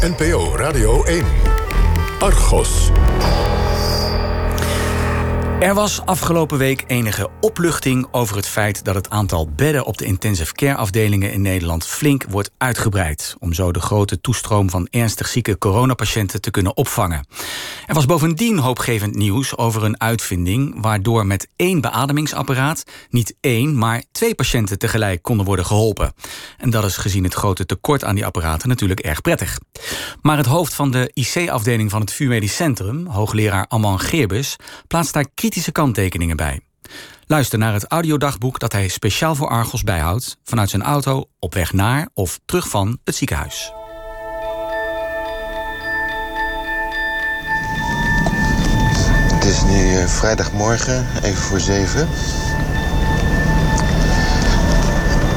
NPO Radio 1. Argos. Er was afgelopen week enige opluchting over het feit dat het aantal bedden op de intensive care afdelingen in Nederland flink wordt uitgebreid. Om zo de grote toestroom van ernstig zieke coronapatiënten te kunnen opvangen. Er was bovendien hoopgevend nieuws over een uitvinding waardoor met één beademingsapparaat niet één, maar twee patiënten tegelijk konden worden geholpen. En dat is gezien het grote tekort aan die apparaten natuurlijk erg prettig. Maar het hoofd van de IC-afdeling van het VU Centrum, hoogleraar Amman Geerbus, plaatst daar kritische kanttekeningen bij. Luister naar het audiodagboek dat hij speciaal voor Argos bijhoudt vanuit zijn auto op weg naar of terug van het ziekenhuis. Eh, vrijdagmorgen, even voor zeven.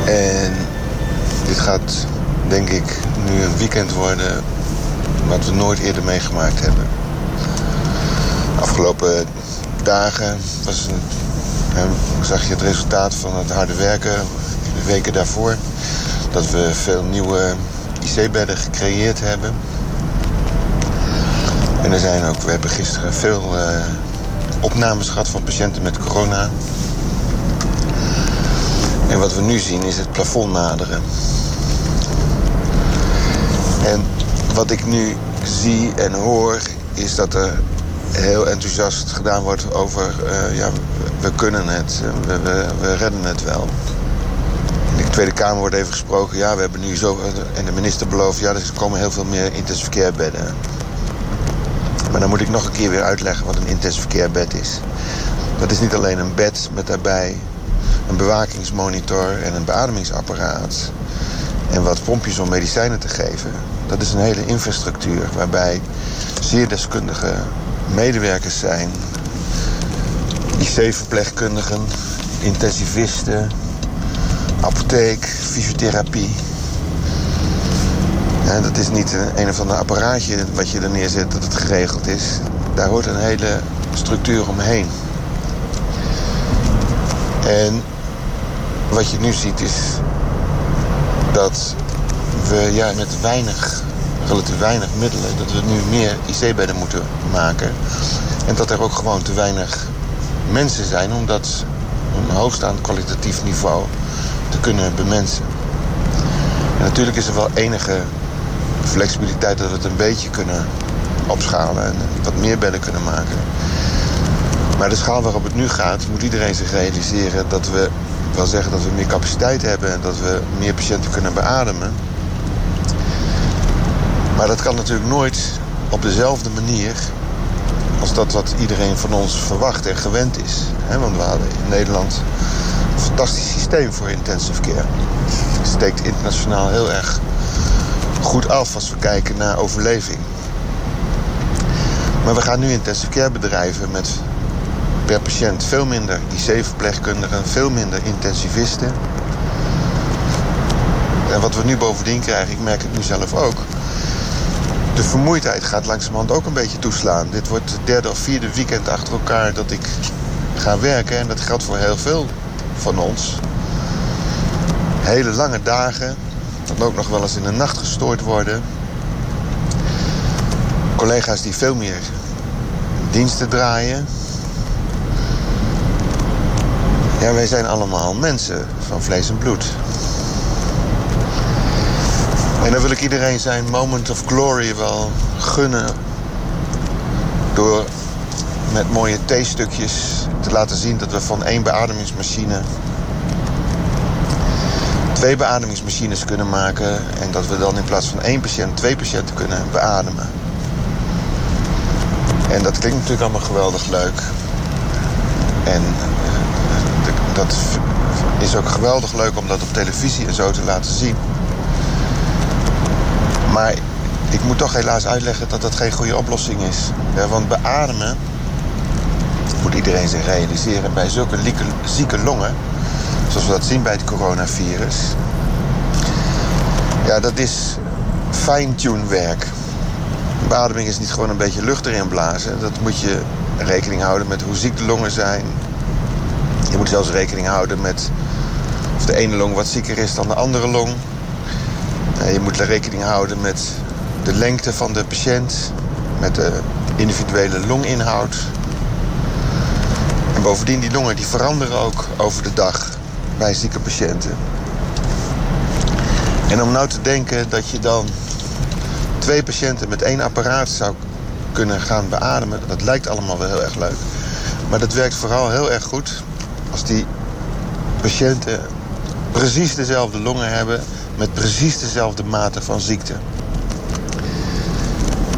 En dit gaat, denk ik, nu een weekend worden wat we nooit eerder meegemaakt hebben. Afgelopen dagen was zag je het resultaat van het harde werken de weken daarvoor. Dat we veel nieuwe IC-bedden gecreëerd hebben. En er zijn ook, we hebben gisteren veel uh, opnames gehad van patiënten met corona. En wat we nu zien is het plafond naderen. En wat ik nu zie en hoor is dat er heel enthousiast gedaan wordt over... Uh, ja, we kunnen het, we, we, we, redden het wel. In de Tweede Kamer wordt even gesproken... ja, we hebben nu zo... en de minister belooft... ja, er komen heel veel meer intensive care bedden. Maar dan moet ik nog een keer weer uitleggen wat een intensive care bed is. Dat is niet alleen een bed met daarbij een bewakingsmonitor en een beademingsapparaat... en wat pompjes om medicijnen te geven. Dat is een hele infrastructuur waarbij zeer deskundige medewerkers zijn. IC-verpleegkundigen, intensivisten, apotheek, fysiotherapie. Dat is niet een, een of ander apparaatje wat je er neerzet dat het geregeld is. Daar hoort een hele structuur omheen. En wat je nu ziet is dat we ja, met weinig, relatief weinig middelen, dat we nu meer IC-bedden moeten maken. En dat er ook gewoon te weinig mensen zijn om dat een hoogstaand kwalitatief niveau te kunnen bemensen. En natuurlijk is er wel enige flexibiliteit dat we het een beetje kunnen opschalen en wat meer bedden kunnen maken. Maar de schaal waarop het nu gaat, moet iedereen zich realiseren dat we wel zeggen dat we meer capaciteit hebben en dat we meer patiënten kunnen beademen. Maar dat kan natuurlijk nooit op dezelfde manier als dat wat iedereen van ons verwacht en gewend is. want we hadden in Nederland een fantastisch systeem voor intensive care. Het steekt internationaal heel erg goed af als we kijken naar overleving. Maar we gaan nu intensive care bedrijven met per patiënt veel minder IC-verpleegkundigen, veel minder intensivisten. En wat we nu bovendien krijgen, ik merk het nu zelf ook. De vermoeidheid gaat langzamerhand ook een beetje toeslaan. Dit wordt het derde of vierde weekend achter elkaar dat ik ga werken. En dat geldt voor heel veel van ons. Hele lange dagen. Dat ook nog wel eens in de nacht gestoord worden. Collega's die veel meer diensten draaien. Ja, wij zijn allemaal mensen van vlees en bloed. En dan wil ik iedereen zijn moment of glory wel gunnen. Door met mooie theestukjes te laten zien dat we van één beademingsmachine twee beademingsmachines kunnen maken. En dat we dan in plaats van één patiënt twee patiënten kunnen beademen. En dat klinkt natuurlijk allemaal geweldig leuk. En eh, dat is ook geweldig leuk om dat op televisie en zo te laten zien. Maar ik moet toch helaas uitleggen dat dat geen goede oplossing is. Want beademen, moet iedereen zich realiseren, bij zulke zieke longen, zoals we dat zien bij het coronavirus, ja, dat is fine-tune werk. Beademing is niet gewoon een beetje lucht erin blazen. Dat moet je rekening houden met hoe ziek de longen zijn. Je moet zelfs rekening houden met of de ene long wat zieker is dan de andere long. Je moet rekening houden met de lengte van de patiënt met de individuele longinhoud. En bovendien, die longen die veranderen ook over de dag zieke patiënten. En om nou te denken dat je dan twee patiënten met één apparaat zou kunnen gaan beademen, dat lijkt allemaal wel heel erg leuk. Maar dat werkt vooral heel erg goed als die patiënten precies dezelfde longen hebben met precies dezelfde mate van ziekte.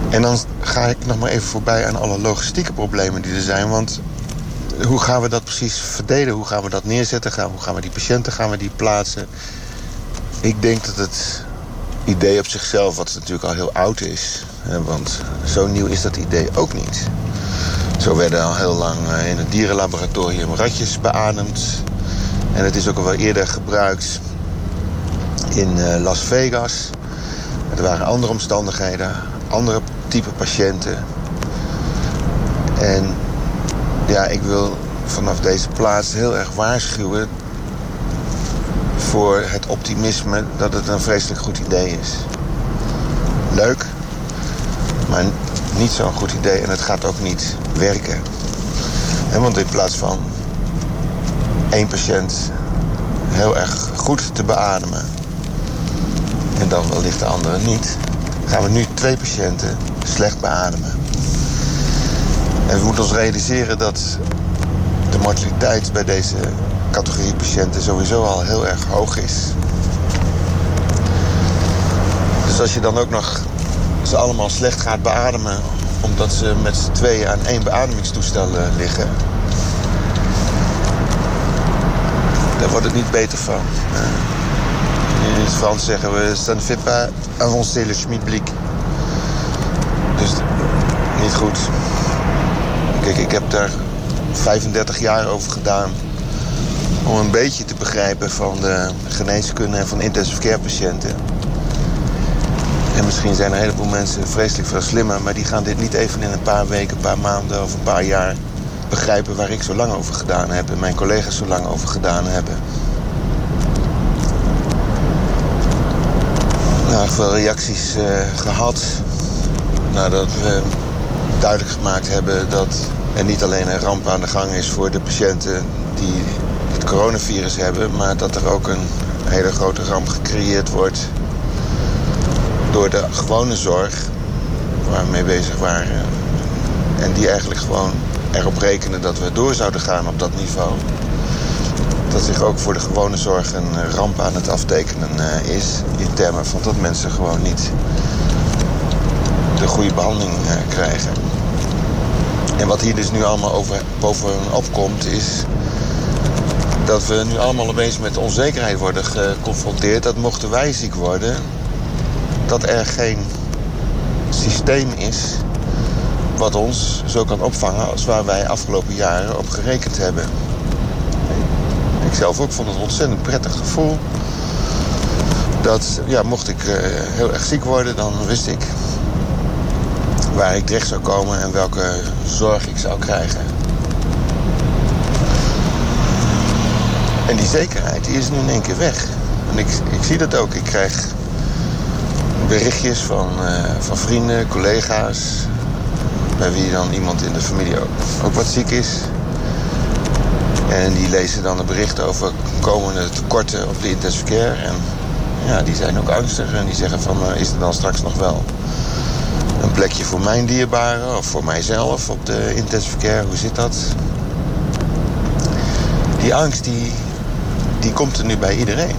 En dan ga ik nog maar even voorbij aan alle logistieke problemen die er zijn. Want hoe gaan we dat precies verdelen? Hoe gaan we dat neerzetten? Hoe gaan we die patiënten gaan we die plaatsen? Ik denk dat het idee op zichzelf, wat natuurlijk al heel oud is... want zo nieuw is dat idee ook niet. Zo werden al heel lang eh, in het dierenlaboratorium ratjes beademd. En het is ook al wel eerder gebruikt in eh, Las Vegas. Er waren andere omstandigheden, andere type patiënten. En ja, ik wil vanaf deze plaats heel erg waarschuwen voor het optimisme dat het een vreselijk goed idee is. Leuk, maar niet zo'n goed idee en het gaat ook niet werken. want in plaats van één patiënt heel erg goed te beademen en dan wellicht de andere niet, gaan we nu twee patiënten slecht beademen. En we moeten ons realiseren dat de mortaliteit bij deze categorie patiënten sowieso al heel erg hoog is. Dus als je dan ook nog ze allemaal slecht gaat beademen... omdat ze met z'n tweeën aan één beademingstoestel eh, liggen... daar wordt het niet beter van. In het Frans zeggen we... fait pas avancer le schmidblik. Dus niet goed. Kijk, ik heb daar 35 jaar over gedaan om een beetje te begrijpen van de geneeskunde en van intensive care patiënten. En misschien zijn er een heleboel mensen vreselijk veel slimmer, maar die gaan dit niet even in een paar weken, een paar maanden of een paar jaar begrijpen waar ik zo lang over gedaan heb en mijn collega's zo lang over gedaan hebben. Nou, veel reacties uh, gehad nadat we duidelijk gemaakt hebben dat er niet alleen een ramp aan de gang is voor de patiënten die het coronavirus hebben, maar dat er ook een hele grote ramp gecreëerd wordt door de gewone zorg waar we mee bezig waren. En die eigenlijk gewoon erop rekenen dat we door zouden gaan op dat niveau. Dat zich ook voor de gewone zorg een ramp aan het aftekenen eh, is. In termen van dat mensen gewoon niet de goede behandeling eh, krijgen. En wat hier dus nu allemaal over, bovenop komt, is dat we nu allemaal opeens met onzekerheid worden geconfronteerd. Dat mochten wij ziek worden, dat er geen systeem is wat ons zo kan opvangen als waar wij afgelopen jaren op gerekend hebben. Ik zelf ook vond het ontzettend prettig gevoel. Dat ja, mocht ik uh, heel erg ziek worden, dan wist ik waar ik terecht zou komen en welke zorg ik zou krijgen. En die zekerheid die is nu in één keer weg. En ik, ik zie dat ook. Ik krijg berichtjes van, uh, van vrienden, collega's... bij wie dan iemand in de familie ook, wat ziek is. En die lezen dan een bericht over komende tekorten op de intensive care. En ja, die zijn ook angstig en die zeggen van... Uh, is er dan straks nog wel een plekje voor mijn dierbaren of voor mijzelf op de intensive care. Hoe zit dat? Die angst die, die komt er nu bij iedereen.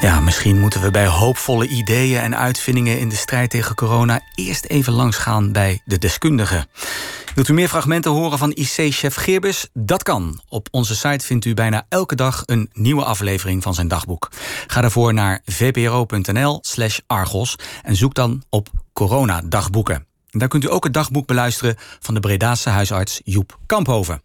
Ja, misschien moeten we bij hoopvolle ideeën en uitvindingen in de strijd tegen corona eerst even langsgaan bij de deskundigen. Wilt u meer fragmenten horen van IC-chef Geerbus? Dat kan. Op onze site vindt u bijna elke dag een nieuwe aflevering van zijn dagboek. Ga daarvoor naar vpro.nl/slash argos en zoek dan op coronadagboeken. Daar kunt u ook het dagboek beluisteren van de Bredaanse huisarts Joep Kamphoven.